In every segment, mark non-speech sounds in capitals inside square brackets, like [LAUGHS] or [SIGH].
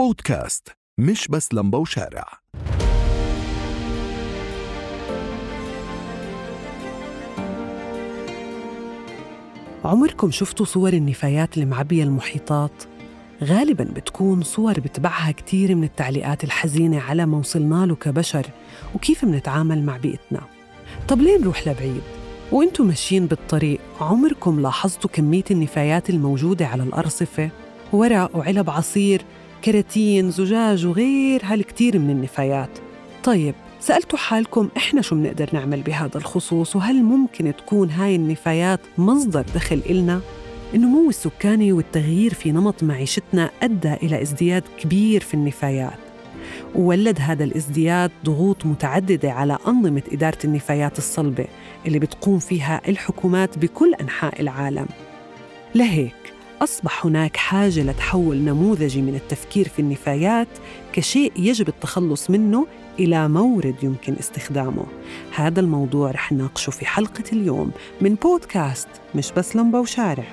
بودكاست مش بس لمبة وشارع عمركم شفتوا صور النفايات المعبية المحيطات؟ غالبا بتكون صور بتبعها كتير من التعليقات الحزينة على ما وصلنا له كبشر وكيف منتعامل مع بيئتنا طب ليه نروح لبعيد؟ وأنتم ماشيين بالطريق عمركم لاحظتوا كمية النفايات الموجودة على الأرصفة؟ ورق وعلب عصير كراتين زجاج وغير هالكتير من النفايات. طيب سألتوا حالكم إحنا شو بنقدر نعمل بهذا الخصوص وهل ممكن تكون هاي النفايات مصدر دخل إلنا؟ النمو السكاني والتغيير في نمط معيشتنا أدى إلى ازدياد كبير في النفايات. وولد هذا الازدياد ضغوط متعددة على أنظمة إدارة النفايات الصلبة اللي بتقوم فيها الحكومات بكل أنحاء العالم. لهيك أصبح هناك حاجة لتحول نموذجي من التفكير في النفايات كشيء يجب التخلص منه إلى مورد يمكن استخدامه. هذا الموضوع رح نناقشه في حلقة اليوم من بودكاست مش بس لمبة وشارع.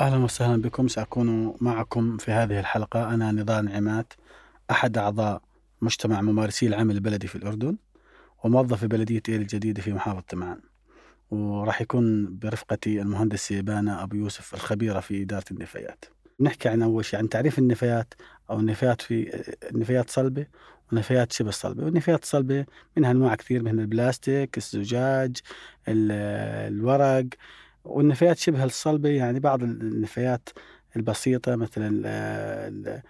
أهلا وسهلا بكم سأكون معكم في هذه الحلقة. أنا نضال نعمات أحد أعضاء مجتمع ممارسي العمل البلدي في الأردن. وموظف في بلدية إيل الجديدة في محافظة تمعان. وراح يكون برفقتي المهندس سيبانا أبو يوسف الخبيرة في إدارة النفايات. نحكي عن أول شيء عن تعريف النفايات أو النفايات في نفايات صلبة ونفايات شبه صلبة والنفايات الصلبة منها أنواع كثير من البلاستيك الزجاج الورق. والنفايات شبه الصلبة يعني بعض النفايات البسيطة مثلا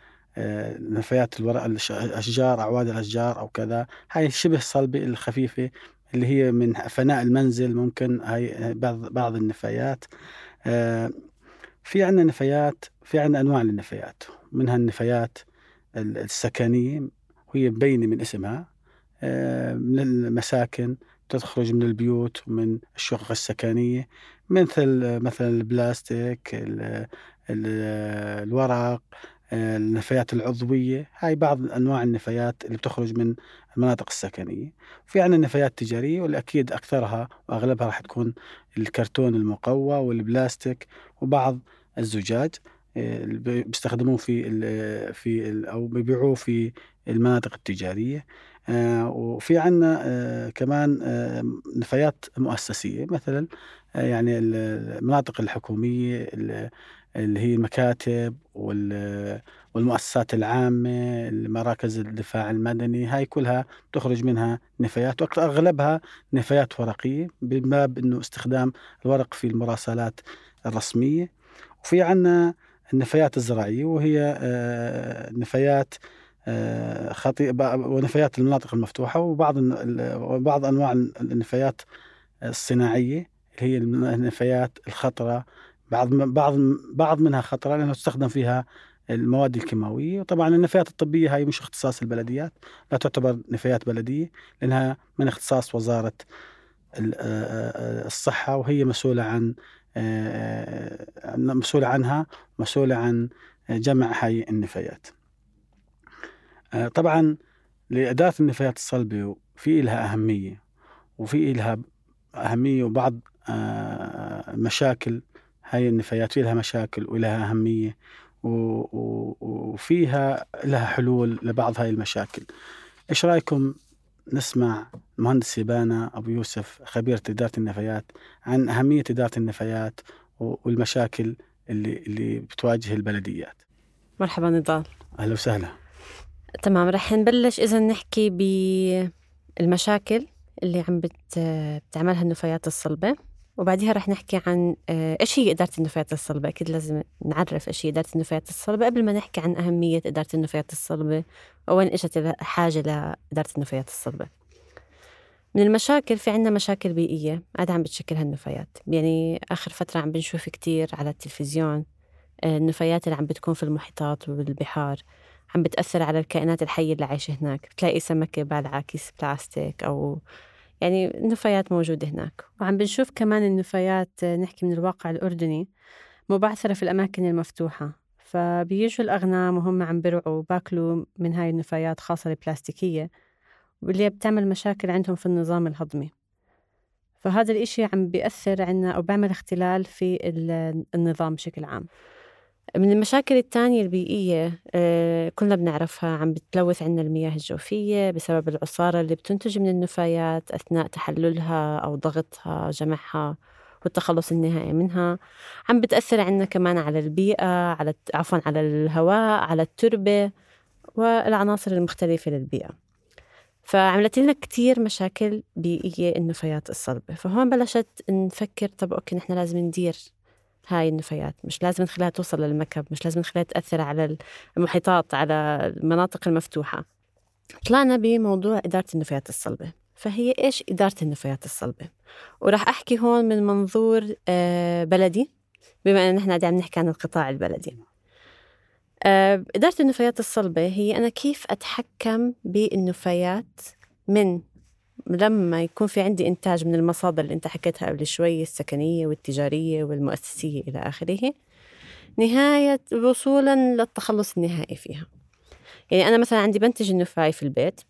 نفايات الورق الأشجار أعواد الأشجار أو كذا. هاي شبه صلبة الخفيفة اللي هي من فناء المنزل ممكن. هاي بعض بعض النفايات. في عندنا نفايات في عندنا أنواع للنفايات. منها النفايات السكنية وهي مبينة من اسمها. من المساكن تخرج من البيوت ومن الشقق السكنية. مثل مثلا البلاستيك الورق. النفايات العضوية هاي بعض أنواع النفايات اللي بتخرج من المناطق السكنية. في عندنا النفايات التجارية واللي أكيد أكثرها وأغلبها راح تكون الكرتون المقوى والبلاستيك وبعض الزجاج اللي بيستخدموه في ال في ال أو بيبيعوه في المناطق التجارية. آه وفي عندنا آه كمان آه نفايات مؤسسية مثلا يعني المناطق الحكومية اللي هي المكاتب والمؤسسات العامة مراكز الدفاع المدني هاي كلها تخرج منها نفايات وأغلبها نفايات ورقية بباب أنه استخدام الورق في المراسلات الرسمية. وفي عنا النفايات الزراعية وهي نفايات خطيئة ونفايات المناطق المفتوحة وبعض وبعض أنواع النفايات الصناعية اللي هي النفايات الخطرة بعض بعض بعض منها خطره لانها تستخدم فيها المواد الكيماوية طبعا النفايات الطبية هاي مش اختصاص البلديات لا تعتبر نفايات بلدية لأنها من اختصاص وزارة الصحة وهي مسؤولة عن مسؤولة عنها مسؤولة عن جمع هاي النفايات. طبعا لإدارة النفايات الصلبة في لها أهمية وفي لها أهمية وبعض مشاكل هاي النفايات في لها مشاكل ولها أهمية وفيها لها حلول لبعض هاي المشاكل. إيش رأيكم نسمع المهندس سيبانا أبو يوسف خبيرة إدارة النفايات عن أهمية إدارة النفايات والمشاكل اللي اللي بتواجه البلديات؟ مرحبا نضال. أهلا وسهلا. تمام رح نبلش إذا نحكي بالمشاكل اللي عم بت... بتعملها النفايات الصلبة. وبعدها رح نحكي عن إيش هي إدارة النفايات الصلبة، أكيد لازم نعرف إيش هي إدارة النفايات الصلبة قبل ما نحكي عن أهمية إدارة النفايات الصلبة وين إجت الحاجة لإدارة النفايات الصلبة. من المشاكل في عنا مشاكل بيئية عاد عم بتشكلها النفايات، يعني آخر فترة عم بنشوف كتير على التلفزيون النفايات اللي عم بتكون في المحيطات والبحار عم بتأثر على الكائنات الحية اللي عايشة هناك، بتلاقي سمكة بالعة كيس بلاستيك أو يعني النفايات موجودة هناك. وعم بنشوف كمان النفايات نحكي من الواقع الأردني مبعثرة في الأماكن المفتوحة. فبيجوا الأغنام وهم عم برعوا باكلوا من هاي النفايات خاصة البلاستيكية واللي بتعمل مشاكل عندهم في النظام الهضمي. فهذا الإشي عم بيأثر عنا أو بيعمل اختلال في ال- النظام بشكل عام. من المشاكل التانية البيئية آه، كلنا بنعرفها عم بتلوث عنا المياه الجوفية بسبب العصارة اللي بتنتج من النفايات أثناء تحللها أو ضغطها جمعها والتخلص النهائي منها. عم بتأثر عنا كمان على البيئة على عفوا على الهواء على التربة والعناصر المختلفة للبيئة. فعملت لنا كتير مشاكل بيئية النفايات الصلبة. فهون بلشت نفكر طب أوكي نحن لازم ندير هاي النفايات. مش لازم نخليها توصل للمكب مش لازم نخليها تأثر على المحيطات على المناطق المفتوحة. طلعنا بموضوع إدارة النفايات الصلبة. فهي إيش إدارة النفايات الصلبة؟ وراح أحكي هون من منظور آه، بلدي بما أن نحن عم نحكي عن القطاع البلدي. آه، إدارة النفايات الصلبة هي أنا كيف أتحكم بالنفايات من لما يكون في عندي إنتاج من المصادر اللي أنت حكيتها قبل شوي السكنية والتجارية والمؤسسية إلى آخره نهاية وصولا للتخلص النهائي فيها. يعني أنا مثلا عندي بنتج النفاي في البيت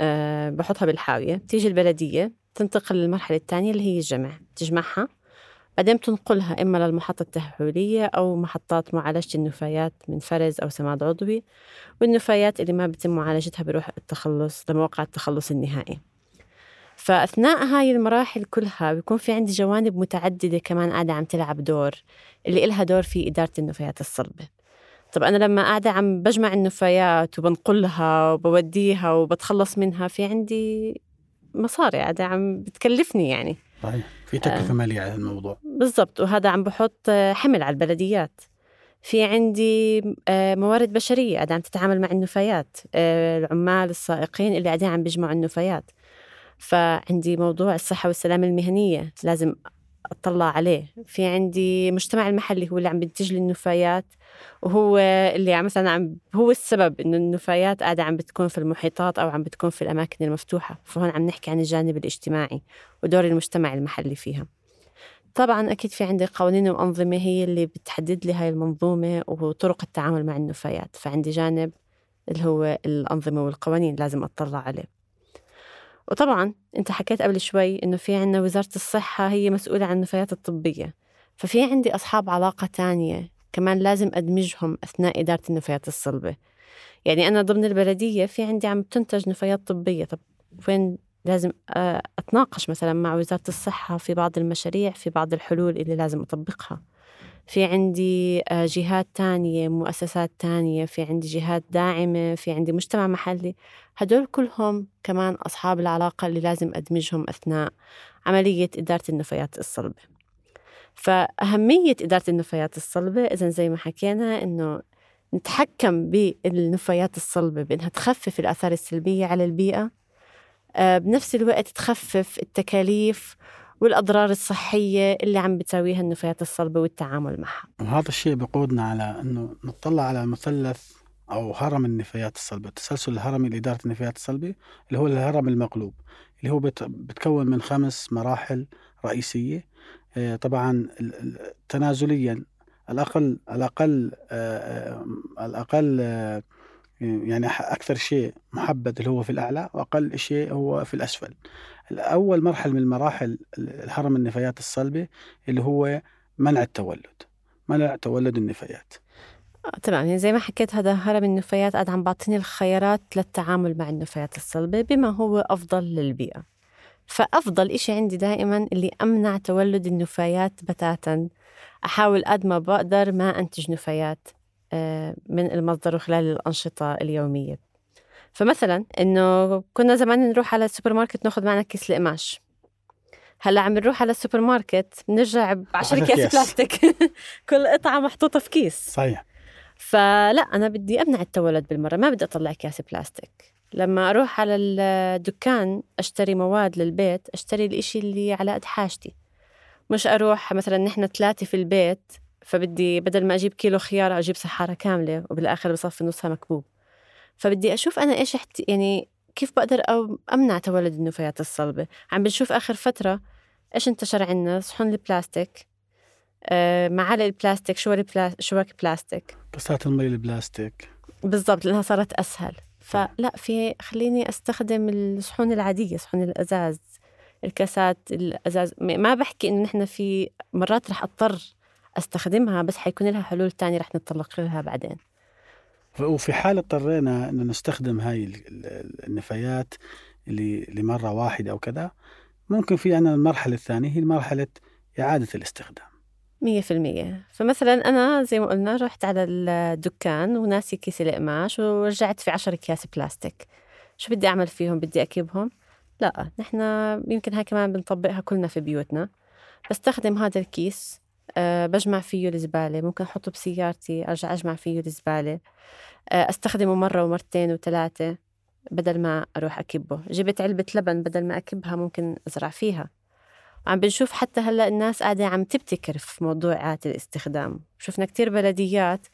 أه بحطها بالحاوية بتيجي البلدية تنتقل للمرحلة الثانية اللي هي الجمع تجمعها. بعدين بتنقلها إما للمحطة التهويلية أو محطات معالجة النفايات من فرز أو سماد عضوي والنفايات اللي ما بتم معالجتها بروح التخلص لموقع التخلص النهائي. فأثناء هاي المراحل كلها بيكون في عندي جوانب متعددة كمان قاعدة عم تلعب دور اللي إلها دور في إدارة النفايات الصلبة. طب أنا لما قاعدة عم بجمع النفايات وبنقلها وبوديها وبتخلص منها في عندي مصاري قاعدة عم بتكلفني يعني. صحيح في تكلفة مالية على الموضوع. بالضبط وهذا عم بحط آه، حمل على البلديات. في عندي آه، موارد بشرية قاعدة عم تتعامل مع النفايات. آه، العمال السائقين اللي قاعدين عم بيجمعوا النفايات. فعندي موضوع الصحة والسلامة المهنية لازم أطلع عليه. في عندي مجتمع المحلي هو اللي عم بينتج لي النفايات وهو اللي مثلا عم هو السبب إنه النفايات قاعدة عم بتكون في المحيطات أو عم بتكون في الأماكن المفتوحة. فهون عم نحكي عن الجانب الاجتماعي ودور المجتمع المحلي فيها. طبعا أكيد في عندي قوانين وأنظمة هي اللي بتحدد لي هاي المنظومة وطرق التعامل مع النفايات. فعندي جانب اللي هو الأنظمة والقوانين لازم أطلع عليه. وطبعا أنت حكيت قبل شوي إنه في عنا وزارة الصحة هي مسؤولة عن النفايات الطبية. ففي عندي أصحاب علاقة تانية كمان لازم أدمجهم أثناء إدارة النفايات الصلبة. يعني أنا ضمن البلدية في عندي عم تنتج نفايات طبية. طب وين لازم آه، أتناقش مثلا مع وزارة الصحة في بعض المشاريع في بعض الحلول اللي لازم أطبقها. في عندي آه، جهات تانية مؤسسات تانية في عندي جهات داعمة في عندي مجتمع محلي. هدول كلهم كمان أصحاب العلاقة اللي لازم أدمجهم أثناء عملية إدارة النفايات الصلبة. فأهمية إدارة النفايات الصلبة إذا زي ما حكينا إنه نتحكم بالنفايات الصلبة بإنها تخفف الآثار السلبية على البيئة آه، بنفس الوقت تخفف التكاليف والأضرار الصحية اللي عم بتساويها النفايات الصلبة والتعامل معها وهذا الشيء بقودنا على إنه نطلع على مثلث أو هرم النفايات الصلبة، التسلسل الهرمي لاداره النفايات الصلبة اللي هو الهرم المقلوب اللي هو بت- بتكون من خمس مراحل رئيسية آه، طبعا تنازليا الاقل الأقل آه، آه، الأقل آه، يعني أكثر شيء محبذ اللي هو في الأعلى وأقل شيء هو في الأسفل. اول مرحلة من مراحل الهرم النفايات الصلبة اللي هو منع التولد. منع تولد النفايات. آه، تمام يعني زي ما حكيت هذا هرم النفايات قاعد عم بعطيني الخيارات للتعامل مع النفايات الصلبة بما هو أفضل للبيئة فأفضل إشي عندي دائما اللي أمنع تولد النفايات بتاتا أحاول قد ما بقدر ما أنتج نفايات آه، من المصدر وخلال الأنشطة اليومية فمثلا إنه كنا زمان نروح على السوبر ماركت ناخذ معنا كيس القماش. هلأ عم نروح على السوبر ماركت بنرجع ب 10 عشرة اكياس. بلاستيك. [LAUGHS] كل قطعة محطوطة في كيس. صحيح. فلأ أنا بدي أمنع التولد بالمرة. ما بدي أطلع أكياس بلاستيك. لما أروح على الدكان أشتري مواد للبيت أشتري الإشي اللي على قد حاجتي. مش أروح مثلا نحن ثلاثة في البيت فبدي بدل ما أجيب كيلو خيار أجيب سحارة كاملة وبالآخر بصفي نصها مكبوب. فبدي أشوف أنا إيش احت... يعني كيف بقدر أو أمنع تولد النفايات الصلبة. عم بنشوف آخر فترة إيش انتشر عنا صحون البلاستيك؟ آه، معالق البلاستيك شوك البلا- شوك بلاستيك؟ كاسات المي البلاستيك. بالضبط لأنها صارت أسهل. فلا في خليني أستخدم الصحون العادية صحون الأزاز الكاسات الأزاز. ما بحكي إنه نحن في مرات رح أضطر أستخدمها بس حيكون لها حلول تانية رح نتطرق لها بعدين. وفي حال اضطرينا انه نستخدم هاي ال- ال- النفايات اللي لمرة واحدة أو كذا ممكن في عندنا المرحلة الثانية هي مرحلة إعادة الاستخدام. مية في المية. فمثلا أنا زي ما قلنا رحت على الدكان وناسي كيس القماش ورجعت في عشر أكياس بلاستيك. شو بدي أعمل فيهم؟ بدي أكبهم لا نحن يمكن هاي كمان بنطبقها كلنا في بيوتنا. بستخدم هذا الكيس أه بجمع فيه الزبالة ممكن أحطه بسيارتي أرجع أجمع فيه الزبالة. أه أستخدمه مرة ومرتين وثلاثة بدل ما أروح أكبه. جبت علبة لبن بدل ما أكبها ممكن أزرع فيها. عم بنشوف حتى هلأ الناس قاعدة عم تبتكر في موضوع إعادة الاستخدام. شفنا كتير بلديات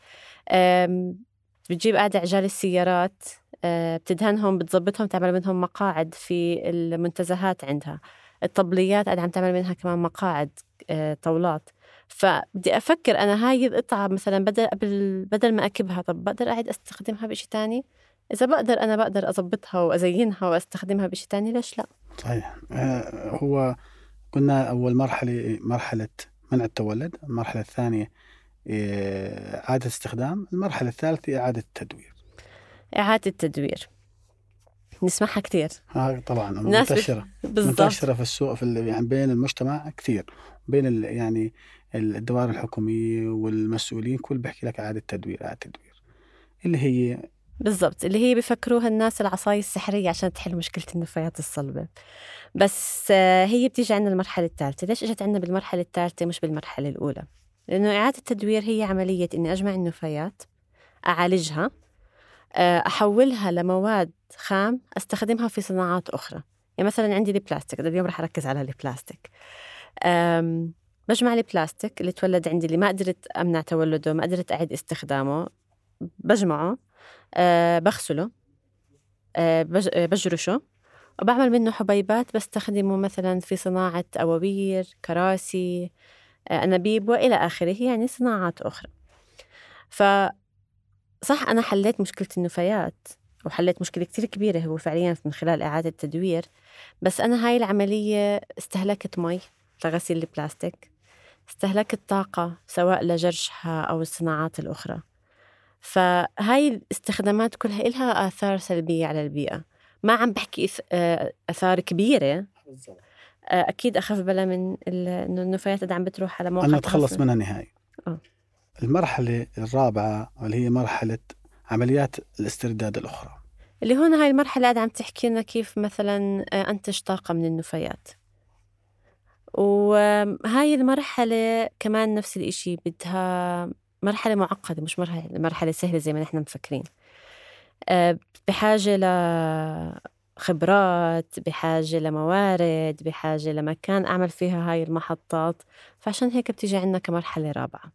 بتجيب قاعدة عجال السيارات آه، بتدهنهم بتظبطهم تعمل منهم مقاعد في المنتزهات عندها. الطبليات قاعدة عم تعمل منها كمان مقاعد آه، طاولات. فبدي أفكر أنا هاي القطعة مثلا بدل قبل بدل ما أكبها طب بقدر أعيد أستخدمها بشي تاني؟ إذا بقدر أنا بقدر أظبطها وأزينها وأستخدمها بشي تاني ليش لا؟ صحيح. آه، هو قلنا أول مرحلة مرحلة منع التولد المرحلة الثانية آه، إعادة استخدام المرحلة الثالثة إعادة التدوير. إعادة التدوير. نسمعها كتير. ها طبعا. منتشرة. بالضبط. منتشرة في السوق في يعني بين المجتمع كثير بين يعني الدوائر الحكومية والمسؤولين كل بيحكي لك إعادة تدوير إعادة تدوير. اللي هي بالضبط اللي هي بفكروها الناس العصاية السحرية عشان تحل مشكلة النفايات الصلبة. بس آه، هي بتيجي عندنا المرحلة الثالثة. ليش إجت عندنا بالمرحلة الثالثة مش بالمرحلة الأولى؟ لأنه إعادة التدوير هي عملية إني أجمع النفايات أعالجها آه، أحولها لمواد خام أستخدمها في صناعات أخرى. يعني مثلا عندي البلاستيك اليوم رح أركز على البلاستيك. بجمع البلاستيك اللي تولد عندي اللي ما قدرت أمنع تولده ما قدرت أعيد استخدامه. بجمعه أه بغسله أه آه، بجرشه. وبعمل منه حبيبات بستخدمه مثلا في صناعة أواوير كراسي آه، أنابيب وإلى آخره يعني صناعات أخرى. ف صح أنا حليت مشكلة النفايات وحليت مشكلة كتير كبيرة هو فعليا من خلال إعادة تدوير بس أنا هاي العملية استهلكت مي لغسيل البلاستيك. استهلكت طاقة سواء لجرشها أو الصناعات الأخرى. فهاي الاستخدامات كلها إلها آثار سلبية على البيئة. ما عم بحكي آه، آثار كبيرة. آه، أكيد أخف بلا من إنه النفايات اللي عم بتروح على مواقع أنا أتخلص. منها نهائي. آه. المرحلة الرابعة واللي هي مرحلة عمليات الاسترداد الأخرى. اللي هون هاي المرحلة عم تحكي لنا كيف مثلا أنتج طاقة من النفايات. وهاي المرحلة كمان نفس الإشي بدها مرحلة معقدة مش مرحلة مرحلة سهلة زي ما نحن مفكرين. آه، بحاجة لخبرات بحاجة لموارد بحاجة لمكان أعمل فيها هاي المحطات. فعشان هيك بتيجي عنا كمرحلة رابعة.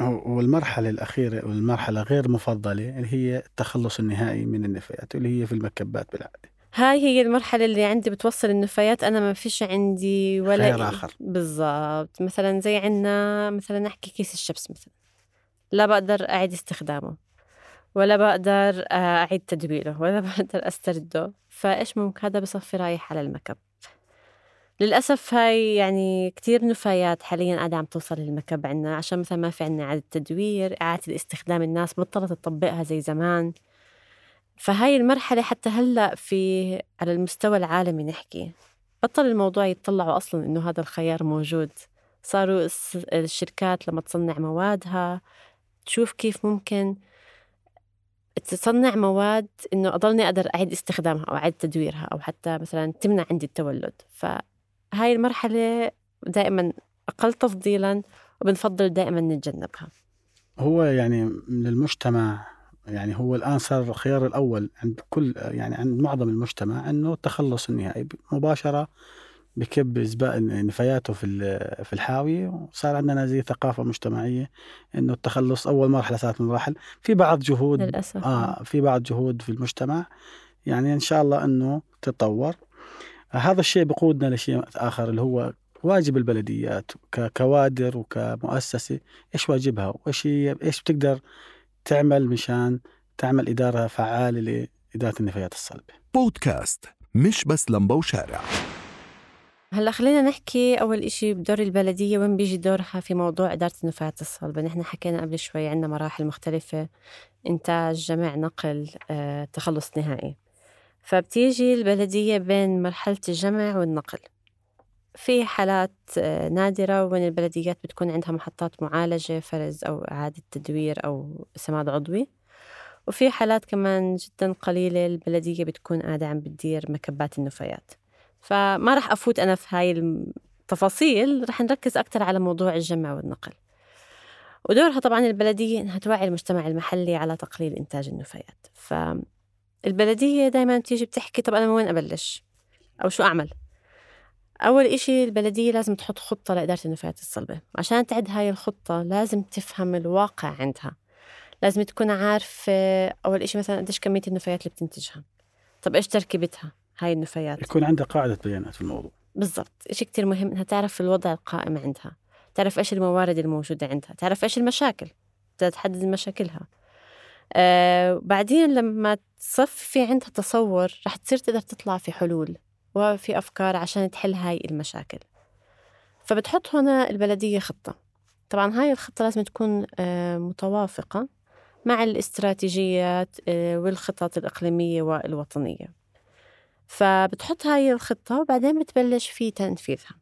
والمرحلة الأخيرة والمرحلة غير مفضلة اللي هي التخلص النهائي من النفايات واللي هي في المكبات بالعادة هاي هي المرحلة اللي عندي بتوصل النفايات أنا ما فيش عندي ولا خيار آخر. بالضبط. مثلا زي عنا مثلا نحكي كيس الشبس مثلا. لا بقدر أعيد استخدامه ولا بقدر آه، أعيد تدويره ولا [LAUGHS] بقدر أسترده. فإيش ممكن؟ هذا بصفي رايح على المكب. للأسف هاي يعني كتير نفايات حاليا قاعدة عم توصل للمكب عنا عشان مثلا ما في عنا إعادة تدوير إعادة الاستخدام الناس بطلت تطبقها زي زمان. فهاي المرحلة حتى هلأ في على المستوى العالمي نحكي. بطل الموضوع يتطلعوا أصلا إنه هذا الخيار موجود. صاروا الشركات لما تصنع موادها تشوف كيف ممكن تصنع مواد إنه أضلني أقدر أعيد استخدامها أو أعيد تدويرها أو حتى مثلا تمنع عندي التولد. فهاي المرحلة دائما أقل تفضيلا وبنفضل دائما نتجنبها. هو يعني من المجتمع يعني هو الآن صار الخيار الأول عند كل يعني عند معظم المجتمع أنه التخلص النهائي مباشرة بكب إزباء نفاياته في في الحاوية وصار عندنا زي ثقافة مجتمعية أنه التخلص أول مرحلة صارت من المراحل في بعض جهود للأسف. آه في بعض جهود في المجتمع يعني إن شاء الله أنه تتطور. هذا الشيء بقودنا لشيء آخر اللي هو واجب البلديات ككوادر وكمؤسسة. إيش واجبها؟ وإيش هي؟ إيش بتقدر تعمل مشان تعمل إدارة فعالة لإدارة النفايات الصلبة. بودكاست مش بس لمبة وشارع. هلأ خلينا نحكي أول إشي بدور البلدية وين بيجي دورها في موضوع إدارة النفايات الصلبة؟ نحن حكينا قبل شوي عندنا مراحل مختلفة إنتاج جمع نقل آه، تخلص نهائي. فبتيجي البلدية بين مرحلة الجمع والنقل. في حالات آه، نادرة وين البلديات بتكون عندها محطات معالجة فرز أو إعادة تدوير أو سماد عضوي. وفي حالات كمان جدا قليلة البلدية بتكون قاعدة عم بتدير مكبات النفايات. فما رح أفوت أنا في هاي التفاصيل رح نركز أكتر على موضوع الجمع والنقل. ودورها طبعا البلدية إنها توعي المجتمع المحلي على تقليل إنتاج النفايات. فالبلدية دايما بتيجي بتحكي طب أنا من وين أبلش؟ أو شو أعمل؟ أول إشي البلدية لازم تحط خطة لإدارة النفايات الصلبة. عشان تعد هاي الخطة لازم تفهم الواقع عندها. لازم تكون عارفة أول إشي مثلا قديش كمية النفايات اللي بتنتجها. طب إيش تركيبتها؟ هاي النفايات. يكون عندها قاعدة بيانات في الموضوع. بالضبط. إشي كتير مهم إنها تعرف الوضع القائم عندها. تعرف إيش الموارد الموجودة عندها. تعرف إيش المشاكل. تحدد مشاكلها. آه بعدين لما تصفي عندها تصور رح تصير تقدر تطلع في حلول. وفي أفكار عشان تحل هاي المشاكل. فبتحط هنا البلدية خطة. طبعا هاي الخطة لازم تكون آه متوافقة مع الاستراتيجيات آه والخطط الإقليمية والوطنية. فبتحط هاي الخطة وبعدين بتبلش في تنفيذها.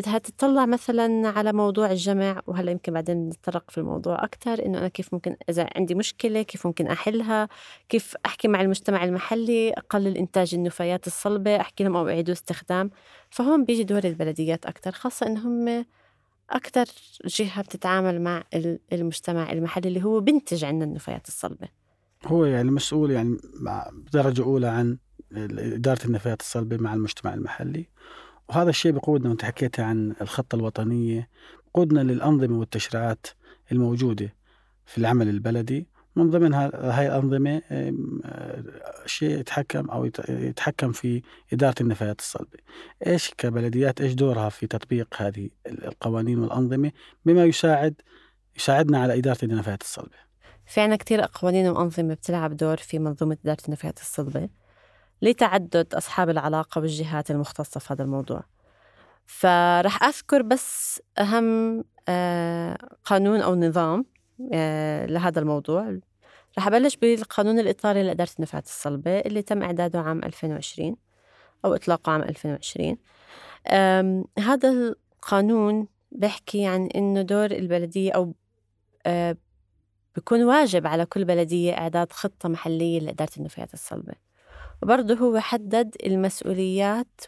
بدها تطلع مثلا على موضوع الجمع وهلأ يمكن بعدين نتطرق في الموضوع أكثر إنه أنا كيف ممكن إذا عندي مشكلة كيف ممكن أحلها؟ كيف أحكي مع المجتمع المحلي؟ أقلل إنتاج النفايات الصلبة أحكي لهم أو أعيدوا استخدام. فهون بيجي دور البلديات أكثر خاصة إن هم أكثر جهة بتتعامل مع المجتمع المحلي اللي هو بنتج عنا النفايات الصلبة. هو يعني مسؤول يعني بدرجة أولى عن إدارة النفايات الصلبة مع المجتمع المحلي. وهذا الشيء بقودنا وانت حكيت عن الخطة الوطنية بقودنا للأنظمة والتشريعات الموجودة في العمل البلدي. من ضمنها هاي الأنظمة شيء يتحكم أو يتحكم في إدارة النفايات الصلبة. إيش كبلديات إيش دورها في تطبيق هذه القوانين والأنظمة؟ بما يساعد يساعدنا على إدارة النفايات الصلبة. في عنا كتير قوانين وأنظمة بتلعب دور في منظومة إدارة النفايات الصلبة. لتعدد أصحاب العلاقة والجهات المختصة في هذا الموضوع. فرح أذكر بس أهم آه، قانون أو نظام آه، لهذا الموضوع. رح أبلش بالقانون الإطاري لإدارة النفايات الصلبة اللي تم إعداده عام 2020 أو إطلاقه عام 2020 هذا القانون بيحكي عن إنه دور البلدية أو آه، بيكون واجب على كل بلدية إعداد خطة محلية لإدارة النفايات الصلبة. وبرضه هو حدد المسؤوليات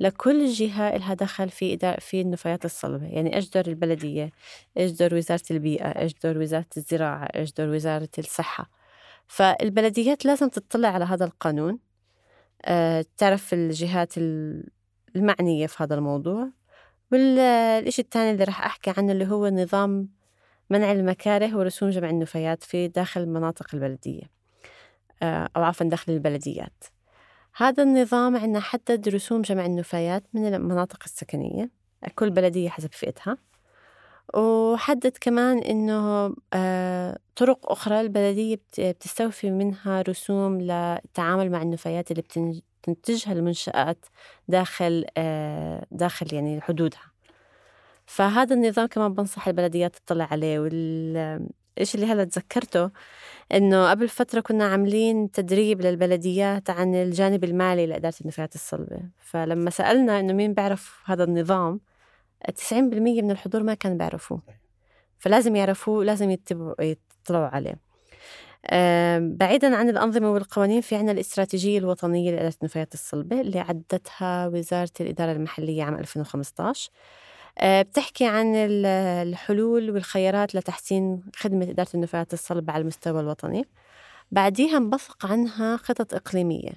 لكل جهة لها دخل في في النفايات الصلبة. يعني دور البلدية؟ دور وزارة البيئة؟ دور وزارة الزراعة؟ دور وزارة الصحة؟ فالبلديات لازم تطلع على هذا القانون. أه تعرف الجهات المعنية في هذا الموضوع. والإشي الثاني اللي راح أحكي عنه اللي هو نظام منع المكاره ورسوم جمع النفايات في داخل المناطق البلدية. آه، أو عفوا داخل البلديات. هذا النظام عندنا حدد رسوم جمع النفايات من المناطق السكنية كل بلدية حسب فئتها. وحدد كمان إنه آه، طرق أخرى البلدية بتستوفي منها رسوم للتعامل مع النفايات اللي بتنتجها المنشآت داخل آه، داخل يعني حدودها. فهذا النظام كمان بنصح البلديات تطلع عليه والإشي اللي هلا تذكرته؟ إنه قبل فترة كنا عاملين تدريب للبلديات عن الجانب المالي لإدارة النفايات الصلبة. فلما سألنا إنه مين بيعرف هذا النظام 90% من الحضور ما كان بيعرفوه. فلازم يعرفوه لازم يطلعوا عليه. بعيدا عن الأنظمة والقوانين في عنا الاستراتيجية الوطنية لإدارة النفايات الصلبة اللي عدتها وزارة الإدارة المحلية عام 2015 آه، بتحكي عن الحلول والخيارات لتحسين خدمة إدارة النفايات الصلبة على المستوى الوطني. بعديها انبثق عنها خطط إقليمية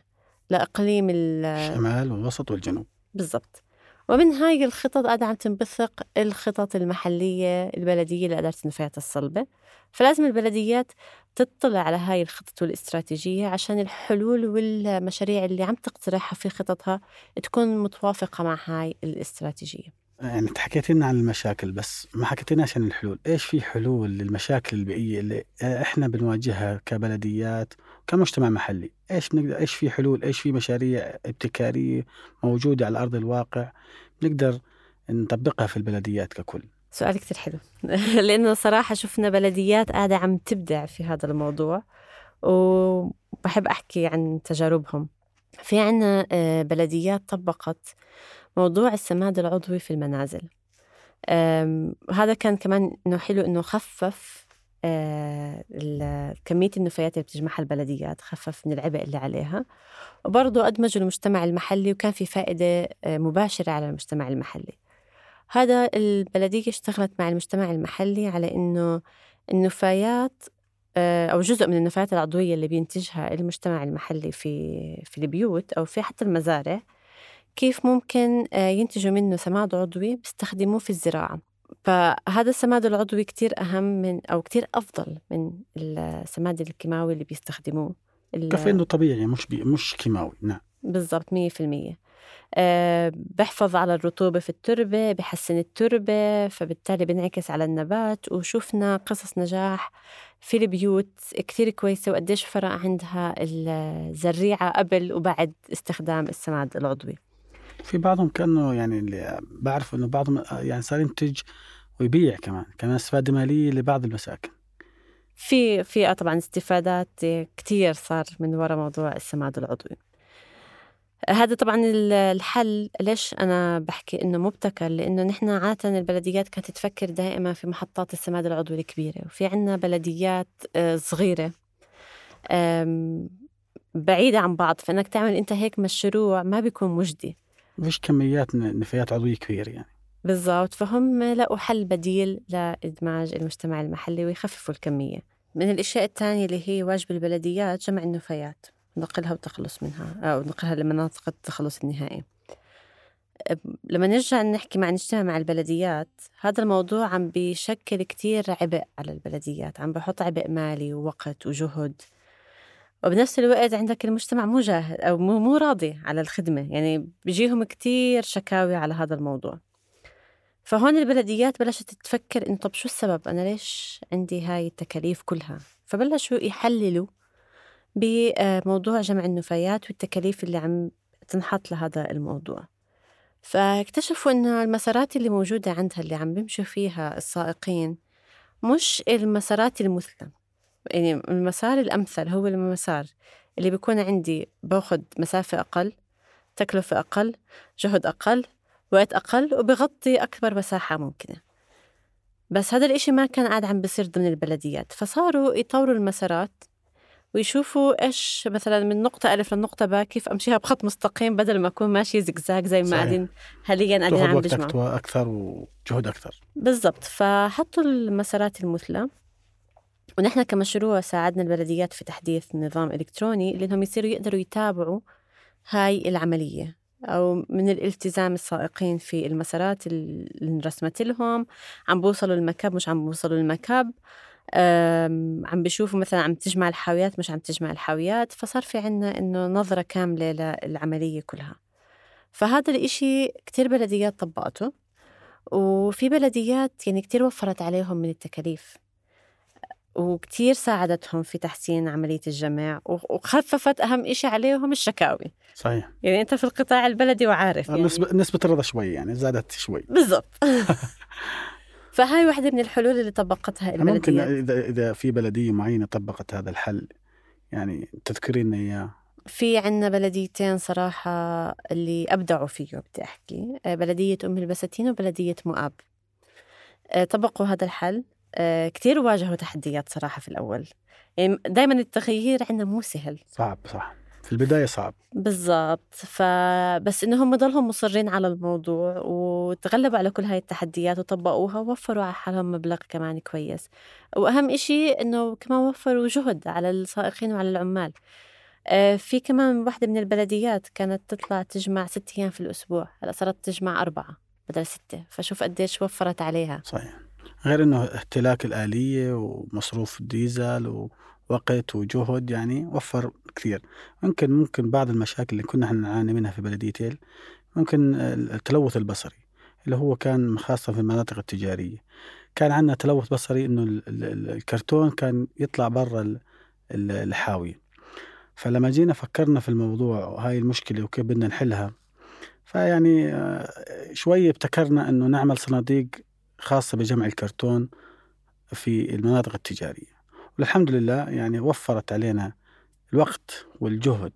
لإقليم الشمال والوسط والجنوب. بالضبط. ومن هاي الخطط قاعدة عم تنبثق الخطط المحلية البلدية لإدارة النفايات الصلبة. فلازم البلديات تطلع على هاي الخطط والاستراتيجية عشان الحلول والمشاريع اللي عم تقترحها في خططها تكون متوافقة مع هاي الاستراتيجية. يعني حكيت لنا عن المشاكل بس ما حكيتلناش عن الحلول. إيش في حلول للمشاكل البيئية اللي إحنا بنواجهها كبلديات كمجتمع محلي؟ إيش نقدر إيش في حلول إيش في مشاريع ابتكارية موجودة على أرض الواقع نقدر نطبقها في البلديات ككل؟ سؤال كتير حلو. [LAUGHS] لأنه صراحة شفنا بلديات قاعدة عم تبدع في هذا الموضوع وبحب أحكي عن تجاربهم. في عنا آه، بلديات طبقت موضوع السماد العضوي في المنازل. هذا كان كمان إنه حلو إنه خفف آه، كمية النفايات اللي بتجمعها البلديات خفف من العبء اللي عليها. وبرضه أدمجوا المجتمع المحلي وكان في فائدة آه، مباشرة على المجتمع المحلي. هذا البلدية اشتغلت مع المجتمع المحلي على إنه النفايات أو جزء من النفايات العضوية اللي بينتجها المجتمع المحلي في في البيوت أو في حتى المزارع كيف ممكن ينتجوا منه سماد عضوي بيستخدموه في الزراعة. فهذا السماد العضوي كتير أهم من أو كتير أفضل من السماد الكيماوي اللي بيستخدموه. كفي إنه طبيعي مش بي مش كيماوي نعم. بالضبط مية في المية. أه بحفظ على الرطوبة في التربة بحسن التربة فبالتالي بنعكس على النبات وشوفنا قصص نجاح في البيوت كثير كويسة وقديش فرق عندها الزريعة قبل وبعد استخدام السماد العضوي؟ في بعضهم كأنه يعني اللي بعرف إنه بعضهم يعني صار ينتج ويبيع كمان كمان استفادة مالية لبعض المساكن. في في طبعا استفادات كثير صار من وراء موضوع السماد العضوي. هذا طبعا الحل. ليش أنا بحكي إنه مبتكر؟ لإنه نحن عادة البلديات كانت تفكر دائما في محطات السماد العضوي الكبيرة وفي عنا بلديات آه، صغيرة بعيدة عن بعض. فإنك تعمل أنت هيك مشروع ما بيكون مجدي. مفيش كميات نفايات عضوية كبيرة يعني. بالضبط. فهم لقوا حل بديل لإدماج المجتمع المحلي ويخففوا الكمية. من الأشياء الثانية اللي هي واجب البلديات جمع النفايات. نقلها والتخلص منها أو نقلها لمناطق التخلص النهائي. لما نرجع نحكي مع نجتمع مع البلديات هذا الموضوع عم بيشكل كتير عبء على البلديات عم بحط عبء مالي ووقت وجهد. وبنفس الوقت عندك المجتمع مو جاهز أو مو, مو راضي على الخدمة يعني بيجيهم كتير شكاوي على هذا الموضوع. فهون البلديات بلشت تفكر إنه طب شو السبب؟ أنا ليش عندي هاي التكاليف كلها؟ فبلشوا يحللوا بموضوع جمع النفايات والتكاليف اللي عم تنحط لهذا الموضوع. فاكتشفوا إنه المسارات اللي موجودة عندها اللي عم بيمشوا فيها السائقين مش المسارات المثلى. يعني المسار الأمثل هو المسار اللي بيكون عندي باخد مسافة أقل تكلفة أقل جهد أقل وقت أقل وبغطي أكبر مساحة ممكنة. بس هذا الإشي ما كان قاعد عم بصير ضمن البلديات. فصاروا يطوروا المسارات ويشوفوا إيش مثلا من نقطة ألف للنقطة باء كيف أمشيها بخط مستقيم بدل ما أكون ماشي زقزاق زي ما قاعدين. حاليا قاعدين عم بجمعوا أكثر وجهد أكثر. بالضبط. فحطوا المسارات المثلى. ونحن كمشروع ساعدنا البلديات في تحديث نظام إلكتروني لأنهم يصيروا يقدروا يتابعوا هاي العملية أو من الالتزام السائقين في المسارات اللي انرسمت لهم. عم بوصلوا المكب مش عم بوصلوا المكب عم بيشوفوا مثلا عم تجمع الحاويات مش عم تجمع الحاويات فصار في عنا إنه نظرة كاملة للعملية كلها. فهذا الإشي كتير بلديات طبقته وفي بلديات يعني كتير وفرت عليهم من التكاليف وكتير ساعدتهم في تحسين عملية الجمع وخففت أهم إشي عليهم الشكاوي. صحيح. يعني أنت في القطاع البلدي وعارف يعني. نسبة الرضا شوي يعني زادت شوي. بالضبط. [LAUGHS] فهاي واحدة من الحلول اللي طبقتها البلدية ممكن إذا إذا في بلدية معينة طبقت هذا الحل يعني تذكرين إياه؟ في عنا بلديتين صراحة اللي أبدعوا فيه بدي أحكي. بلدية أم البساتين وبلدية مؤاب. طبقوا هذا الحل. آه، كتير واجهوا تحديات صراحة في الأول. يعني دائما التغيير عندنا مو سهل. صعب صح. في البداية صعب. بالضبط. فبس إنهم ضلهم مصرين على الموضوع وتغلبوا على كل هاي التحديات وطبقوها ووفروا على حالهم مبلغ كمان كويس. وأهم إشي إنه كمان وفروا جهد على السائقين وعلى العمال. آه، في كمان واحدة من البلديات كانت تطلع تجمع ست أيام في الأسبوع. هلأ صارت تجمع أربعة بدل ستة. فشوف قديش وفرت عليها. صحيح. غير إنه اهتلاك الآلية ومصروف الديزل ووقت وجهد يعني وفر كثير. ممكن ممكن بعض المشاكل اللي كنا إحنا نعاني منها في بلديتيل ممكن التلوث البصري اللي هو كان خاصة في المناطق التجارية. كان عندنا تلوث بصري إنه الكرتون كان يطلع برا الحاوية. فلما جينا فكرنا في الموضوع وهاي المشكلة وكيف بدنا نحلها فيعني آه، شوي ابتكرنا إنه نعمل صناديق خاصة بجمع الكرتون في المناطق التجارية. والحمد لله يعني وفرت علينا الوقت والجهد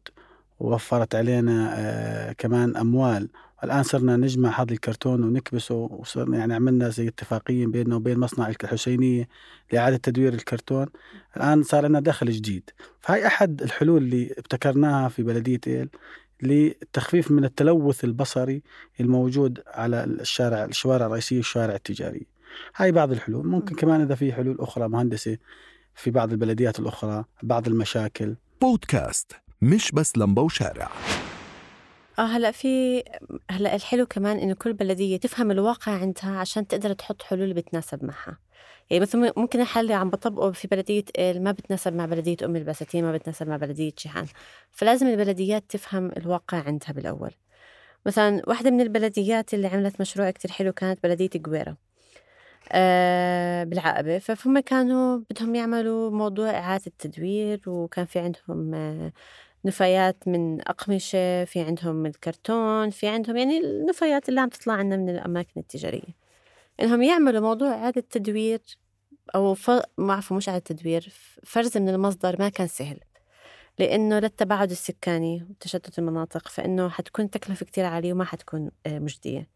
ووفرت علينا آه كمان أموال. الآن صرنا نجمع هذا الكرتون ونكبسه وصرنا يعني عملنا زي اتفاقية بيننا وبين مصنع الحسينية لإعادة تدوير الكرتون. الآن صار لنا دخل جديد. فهي أحد الحلول اللي ابتكرناها في بلدية إيل للتخفيف من التلوث البصري الموجود على الشارع الشوارع الرئيسية والشوارع التجارية. هاي بعض الحلول. ممكن كمان إذا في حلول أخرى مهندسة في بعض البلديات الأخرى بعض المشاكل. بودكاست مش بس لمبة وشارع. آه هلا في هلا الحلو كمان إنه كل بلدية تفهم الواقع عندها عشان تقدر تحط حلول بتناسب معها. يعني مثلا ممكن الحل اللي عم بطبقه في بلدية إل ما بتناسب مع بلدية أم البساتين ما بتناسب مع بلدية شيحان. فلازم البلديات تفهم الواقع عندها بالأول. مثلا واحدة من البلديات اللي عملت مشروع كتير حلو كانت بلدية قويرة بالعقبة. فهم كانوا بدهم يعملوا موضوع إعادة التدوير وكان في عندهم آه نفايات من أقمشة في عندهم الكرتون في عندهم يعني النفايات اللي عم تطلع عنا من الأماكن التجارية. إنهم يعملوا موضوع إعادة تدوير أو ف... ما عفوا مش إعادة تدوير فرز من المصدر ما كان سهل. لأنه للتباعد السكاني وتشتت المناطق فإنه حتكون تكلفة كتير عالية وما حتكون آه، مجدية.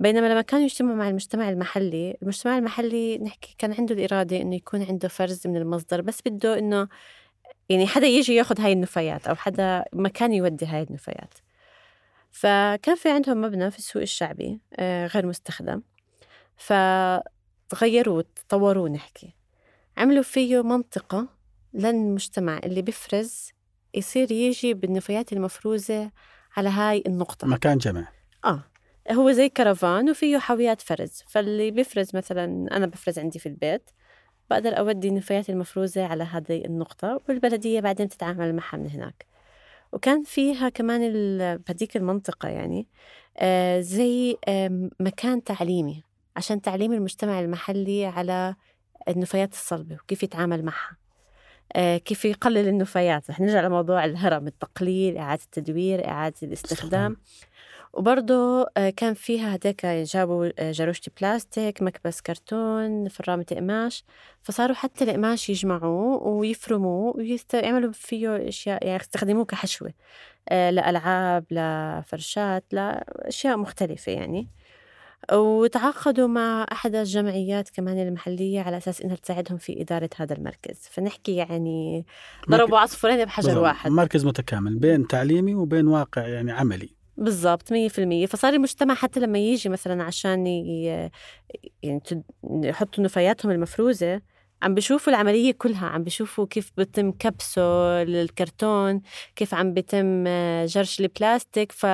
بينما لما كانوا يجتمعوا مع المجتمع المحلي المجتمع المحلي نحكي كان عنده الإرادة إنه يكون عنده فرز من المصدر بس بده إنه يعني حدا يجي ياخذ هاي النفايات أو حدا مكان يودي هاي النفايات. فكان في عندهم مبنى في السوق الشعبي آه، غير مستخدم. فتغيروه تطوروه نحكي. عملوا فيه منطقة للمجتمع اللي بيفرز يصير يجي بالنفايات المفروزة على هاي النقطة. مكان جمع آه. هو زي كرفان وفيه حاويات فرز فاللي بيفرز مثلا أنا بفرز عندي في البيت بقدر أودي النفايات المفروزة على هذه النقطة والبلدية بعدين تتعامل معها من هناك. وكان فيها كمان بهديك المنطقة يعني آه زي مكان تعليمي عشان تعليم المجتمع المحلي على النفايات الصلبة وكيف يتعامل معها. آه كيف يقلل النفايات. رح نرجع لموضوع الهرم التقليل إعادة التدوير إعادة الاستخدام. وبرضه آه كان فيها هداك جابوا آه جاروشة بلاستيك مكبس كرتون فرامة قماش. فصاروا حتى القماش يجمعوه ويفرموه ويعملوا فيه أشياء يعني يستخدموه كحشوة. آه، لألعاب لفرشات لأشياء مختلفة يعني. وتعاقدوا مع أحد الجمعيات كمان المحلية على أساس إنها تساعدهم في إدارة هذا المركز. فنحكي يعني ضربوا عصفورين بحجر واحد. مركز متكامل بين تعليمي وبين واقع يعني عملي. بالضبط مية في المية. فصار المجتمع حتى لما يجي مثلا عشان يعني يحطوا نفاياتهم المفروزة عم بيشوفوا العملية كلها. عم بيشوفوا كيف بتم كبسه الكرتون كيف عم بيتم جرش البلاستيك. ف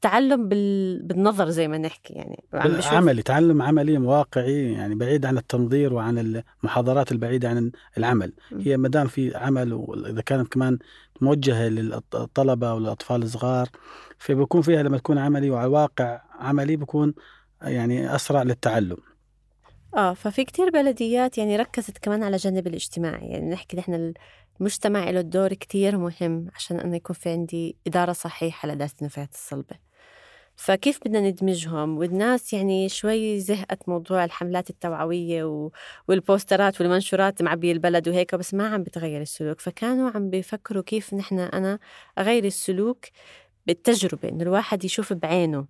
تعلم بال... بالنظر زي ما نحكي يعني. عملي تعلم عملي واقعي يعني بعيد عن التنظير وعن المحاضرات البعيدة عن العمل. هي ما دام في عمل وإذا كانت كمان موجهة للطلبة والأطفال الصغار فبكون فيها لما تكون عملي وعلى واقع عملي بكون يعني أسرع للتعلم. آه ففي كتير بلديات يعني ركزت كمان على الجانب الاجتماعي يعني نحكي نحن المجتمع له دور كتير مهم عشان أنه يكون في عندي إدارة صحيحة لدراسة النفايات الصلبة. فكيف بدنا ندمجهم؟ والناس يعني شوي زهقت موضوع الحملات التوعوية والبوسترات والمنشورات معبي البلد وهيك بس ما عم بتغير السلوك. فكانوا عم بيفكروا كيف نحن أنا أغير السلوك بالتجربة إنه الواحد يشوف بعينه.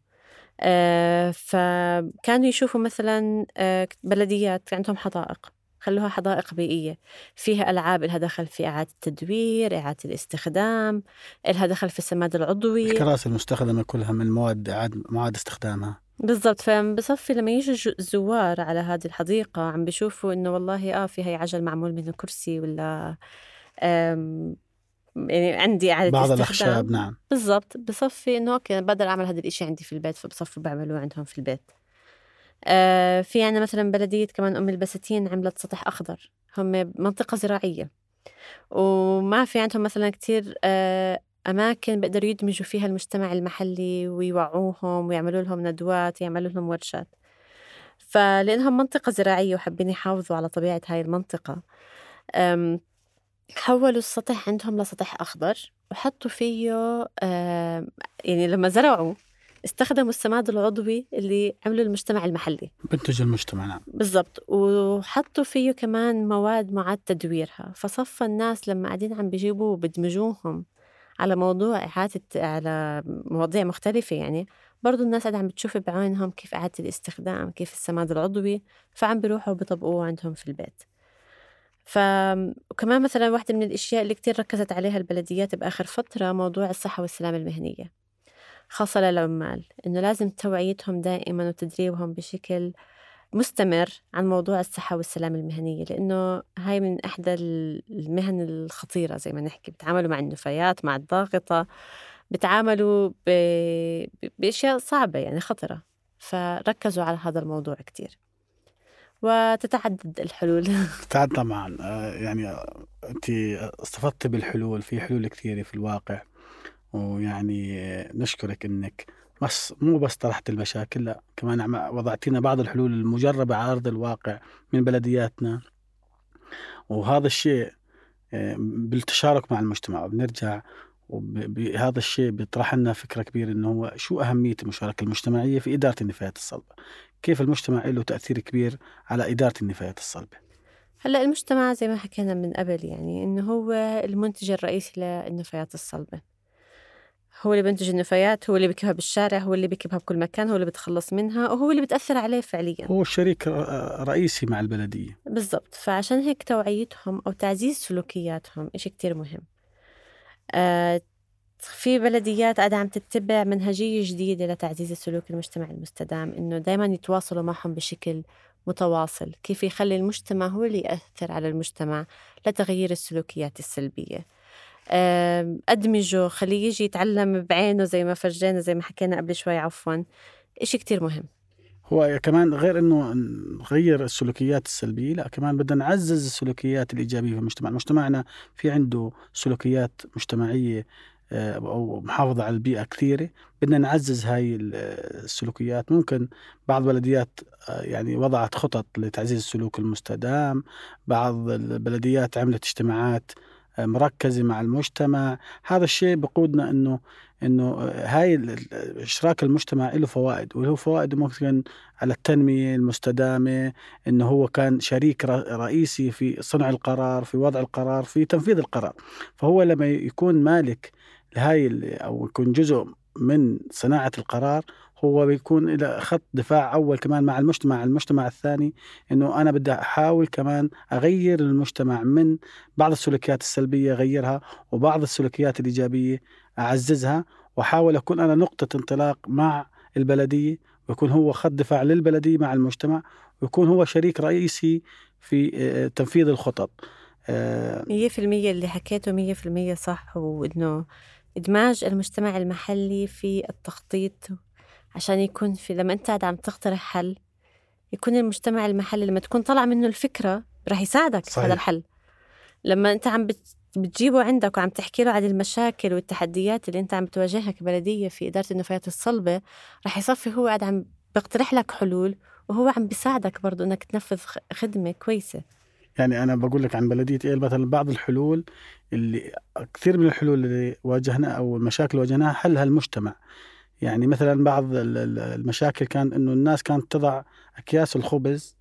آه فكانوا يشوفوا مثلا آه بلديات عندهم حدائق. خلوها حدائق بيئية. فيها ألعاب إلها دخل في إعادة التدوير إعادة الاستخدام إلها دخل في السماد العضوي الكراسي المستخدمة كلها من مواد إعادة معاد استخدامها. بالضبط. فبصفي لما يجوا الزوار على هذه الحديقة عم بيشوفوا إنه والله آه في هي عجل معمول منه كرسي ولا يعني عندي إعادة بعض الأخشاب نعم. بالضبط. بصفي إنه أوكي بقدر أعمل هذا الإشي عندي في البيت فبصفي بعملوه عندهم في البيت. آه في عنا مثلا بلدية كمان أم البساتين عملت سطح أخضر. هم منطقة زراعية. وما في عندهم مثلا كتير آه أماكن بيقدروا يدمجوا فيها المجتمع المحلي ويوعوهم ويعملوا لهم ندوات يعملوا لهم ورشات. فلأنهم منطقة زراعية وحابين يحافظوا على طبيعة هاي المنطقة حولوا السطح عندهم لسطح أخضر وحطوا فيه آه يعني لما زرعوا استخدموا السماد العضوي اللي عمله المجتمع المحلي. بنتج المجتمع نعم. بالضبط. وحطوا فيه كمان مواد معاد تدويرها. فصفى الناس لما قاعدين عم بيجيبوا وبدمجوهم على موضوع إعادة على مواضيع مختلفة يعني برضو الناس قاعدة عم بتشوف بعينهم كيف إعادة الاستخدام كيف السماد العضوي فعم بيروحوا بيطبقوه عندهم في البيت. ف وكمان مثلا واحدة من الأشياء اللي كتير ركزت عليها البلديات بآخر فترة موضوع الصحة والسلامة المهنية. خاصة للعمال إنه لازم توعيتهم دائما وتدريبهم بشكل مستمر عن موضوع الصحة والسلامة المهنية لأنه هاي من إحدى المهن الخطيرة زي ما نحكي بتعاملوا مع النفايات مع الضاغطة بتعاملوا ب... بأشياء صعبة يعني خطرة فركزوا على هذا الموضوع كتير. وتتعدد الحلول. [LAUGHS] تتعدد طبعا آه، يعني أنت استفدت بالحلول في حلول كثيرة في الواقع. ويعني نشكرك إنك بس مو بس طرحت المشاكل لا كمان وضعتينا بعض الحلول المجربة على أرض الواقع من بلدياتنا. وهذا الشيء آه، بالتشارك مع المجتمع وبنرجع وبهذا الشيء بيطرح لنا فكرة كبيرة إنه هو شو أهمية المشاركة المجتمعية في إدارة النفايات الصلبة؟ كيف المجتمع له تأثير كبير على إدارة النفايات الصلبة؟ هلأ المجتمع زي ما حكينا من قبل يعني إنه هو المنتج الرئيسي للنفايات الصلبة. هو اللي بينتج النفايات هو اللي بيكبها بالشارع هو اللي بيكبها بكل مكان هو اللي بتخلص منها وهو اللي بتأثر عليه فعليا. هو الشريك رئيسي مع البلدية. بالضبط. فعشان هيك توعيتهم أو تعزيز سلوكياتهم إشي كتير مهم. آه في بلديات قاعدة عم تتبع منهجية جديدة لتعزيز السلوك المجتمعي المستدام إنه دايما يتواصلوا معهم بشكل متواصل كيف يخلي المجتمع هو اللي يأثر على المجتمع لتغيير السلوكيات السلبية. أدمجه خليه يجي يتعلم بعينه زي ما فرجينا زي ما حكينا قبل شوي عفوا. إشي كتير مهم. هو كمان غير إنه نغير السلوكيات السلبية لا كمان بدنا نعزز السلوكيات الإيجابية في المجتمع، مجتمعنا في عنده سلوكيات مجتمعية آه، أو محافظة على البيئة كثيرة، بدنا نعزز هاي السلوكيات، ممكن بعض البلديات آه، يعني وضعت خطط لتعزيز السلوك المستدام، بعض البلديات عملت اجتماعات مركزة مع المجتمع. هذا الشيء بقودنا إنه إنه هاي إشراك المجتمع له فوائد وله فوائد ممكن على التنمية المستدامة إنه هو كان شريك رئيسي في صنع القرار في وضع القرار في تنفيذ القرار. فهو لما يكون مالك لهاي أو يكون جزء من صناعة القرار هو بيكون إلى خط دفاع أول كمان مع المجتمع المجتمع الثاني أنه أنا بدي أحاول كمان أغير المجتمع من بعض السلوكيات السلبية أغيرها وبعض السلوكيات الإيجابية أعززها وأحاول أكون أنا نقطة انطلاق مع البلدية ويكون هو خط دفاع للبلدية مع المجتمع ويكون هو شريك رئيسي في آه، تنفيذ الخطط. آه، مية في المية اللي حكيته مية في المية صح وإنه إدماج المجتمع المحلي في التخطيط عشان يكون في لما أنت عم تقترح حل يكون المجتمع المحلي لما تكون طلع منه الفكرة رح يساعدك صحيح. في هذا الحل. لما أنت عم بتجيبه عندك وعم تحكي له عن المشاكل والتحديات اللي أنت عم بتواجهها كبلدية في إدارة النفايات الصلبة رح يصفي هو قاعد عم بيقترح لك حلول وهو عم بيساعدك برضه إنك تنفذ خدمة كويسة. يعني أنا بقول لك عن بلدية إيل مثلا بعض الحلول اللي كثير من الحلول اللي واجهنا أو المشاكل اللي واجهناها حلها المجتمع. يعني مثلا بعض المشاكل كان إنه الناس كانت تضع أكياس الخبز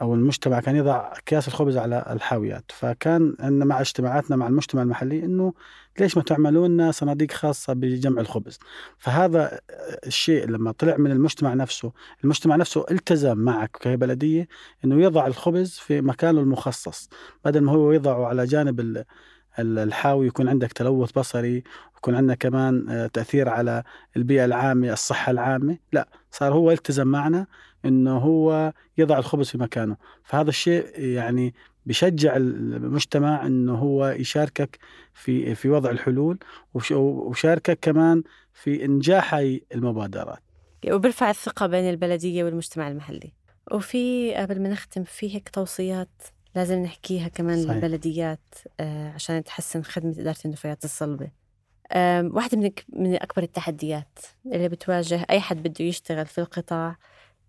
أو المجتمع كان يضع أكياس الخبز على الحاويات. فكان عندنا مع اجتماعاتنا مع المجتمع المحلي إنه ليش ما تعملوا لنا صناديق خاصة بجمع الخبز؟ فهذا الشيء لما طلع من المجتمع نفسه المجتمع نفسه التزم معك كبلدية إنه يضع الخبز في مكانه المخصص بدل ما هو يضعه على جانب الحاوي يكون عندك تلوث بصري يكون عندنا كمان آه، تأثير على البيئة العامة الصحة العامة. لا صار هو يلتزم معنا إنه هو يضع الخبز في مكانه. فهذا الشيء يعني بشجع المجتمع إنه هو يشاركك في في وضع الحلول وشاركك كمان في إنجاح المبادرات. وبرفع الثقة بين البلدية والمجتمع المحلي. وفي قبل ما نختم في هيك توصيات؟ لازم نحكيها كمان صحيح. للبلديات آه، عشان تحسن خدمة إدارة النفايات الصلبة. واحدة من من أكبر التحديات اللي بتواجه أي حد بده يشتغل في القطاع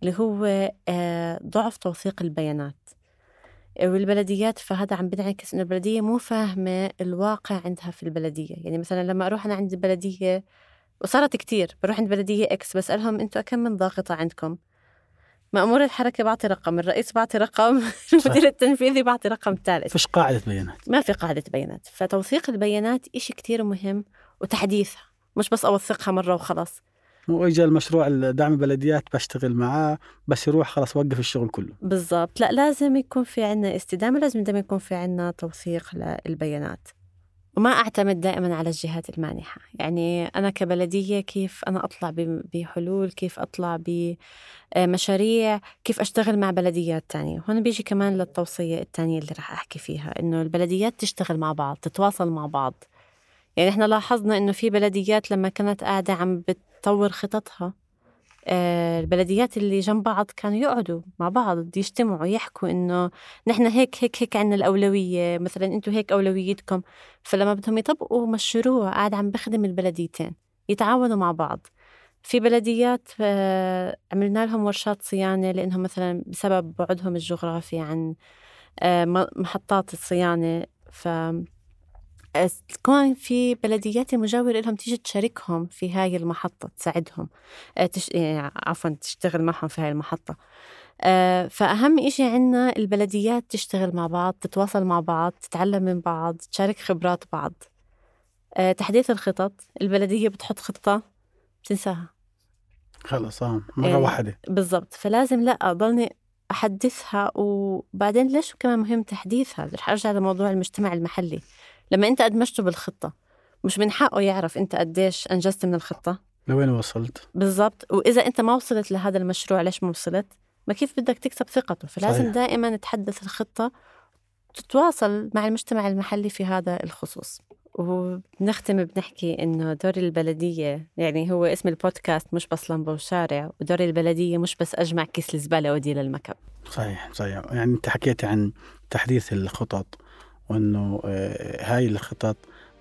اللي هو آه، ضعف توثيق البيانات. والبلديات فهذا عم بنعكس إنه البلدية مو فاهمة الواقع عندها في البلدية. يعني مثلا لما أروح أنا عند بلدية وصارت كتير بروح عند بلدية إكس بسألهم أنتم كم من ضاغطة عندكم؟ مأمور الحركة بعطي رقم الرئيس بعطي رقم [LAUGHS] المدير التنفيذي بعطي رقم ثالث. فيش قاعدة بيانات؟ ما في قاعدة بيانات. فتوثيق البيانات إشي كتير مهم وتحديثها مش بس أوثقها مرة وخلاص. اجى المشروع دعم البلديات بشتغل معاه بس يروح خلاص وقف الشغل كله. بالضبط. لا لازم يكون في عنا استدامة لازم دائما يكون في عنا توثيق للبيانات. وما أعتمد دائما على الجهات المانحة. يعني أنا كبلدية كيف أنا أطلع بحلول كيف أطلع بمشاريع كيف أشتغل مع بلديات تانية. هون بيجي كمان للتوصية الثانية اللي راح أحكي فيها إنه البلديات تشتغل مع بعض تتواصل مع بعض. يعني إحنا لاحظنا إنه في بلديات لما كانت قاعدة عم بتطور خططها آه، البلديات اللي جنب بعض كانوا يقعدوا مع بعض يجتمعوا يحكوا إنه نحن هيك هيك هيك عنا الأولوية مثلا أنتم هيك أولويتكم. فلما بدهم يطبقوا مشروع قاعد عم بخدم البلديتين يتعاونوا مع بعض. في بلديات آه، عملنا لهم ورشات صيانة لإنهم مثلا بسبب بعدهم الجغرافي عن آه، محطات الصيانة. ف تكون في بلديات المجاورة لهم تيجي تشاركهم في هاي المحطة تساعدهم. آه، تش... يعني عفوا تشتغل معهم في هاي المحطة. آه، فأهم إشي عنا البلديات تشتغل مع بعض تتواصل مع بعض تتعلم من بعض تشارك خبرات بعض. آه، تحديث الخطط البلدية بتحط خطة بتنساها. خلص آه مرة واحدة. بالضبط. فلازم لا أضلني أحدثها وبعدين ليش كمان مهم تحديثها؟ رح أرجع لموضوع المجتمع المحلي. لما انت ادمجته بالخطة مش من حقه يعرف انت قديش أنجزت من الخطة. لوين وصلت؟ بالضبط. وإذا انت ما وصلت لهذا المشروع ليش ما وصلت؟ ما كيف بدك تكسب ثقته؟ فلازم صحيح. دائما تحدث الخطة تتواصل مع المجتمع المحلي في هذا الخصوص. وبنختم بنحكي إنه دور البلدية يعني هو اسم البودكاست مش بس لمبة وشارع ودور البلدية مش بس أجمع كيس الزبالة ودي للمكب صحيح صحيح. يعني أنت حكيت عن تحديث الخطط. وأنه آه، هاي الخطط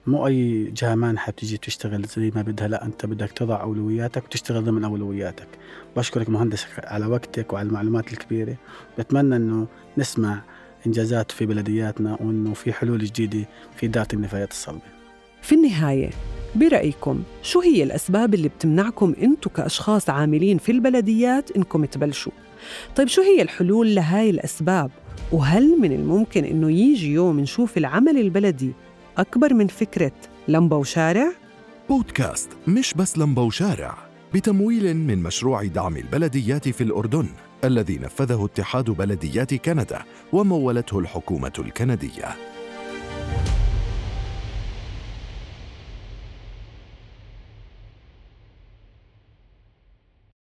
مو أي جهه مانحه بتيجي تشتغل زي ما بدها لا أنت بدك تضع أولوياتك وتشتغل ضمن أولوياتك. بشكرك مهندس على وقتك وعلى المعلومات الكبيرة. بتمنى إنه نسمع إنجازات في بلدياتنا وإنه في حلول جديدة في إدارة النفايات الصلبة. في النهاية برأيكم شو هي الأسباب اللي بتمنعكم أنتم كأشخاص عاملين في البلديات إنكم تبلشوا؟ طيب شو هي الحلول لهاي الأسباب؟ وهل من الممكن إنه يجي يوم نشوف العمل البلدي أكبر من فكرة لمبة وشارع؟ بودكاست مش بس لمبة وشارع بتمويل من مشروع دعم البلديات في الأردن الذي نفذه اتحاد بلديات كندا ومولته الحكومة الكندية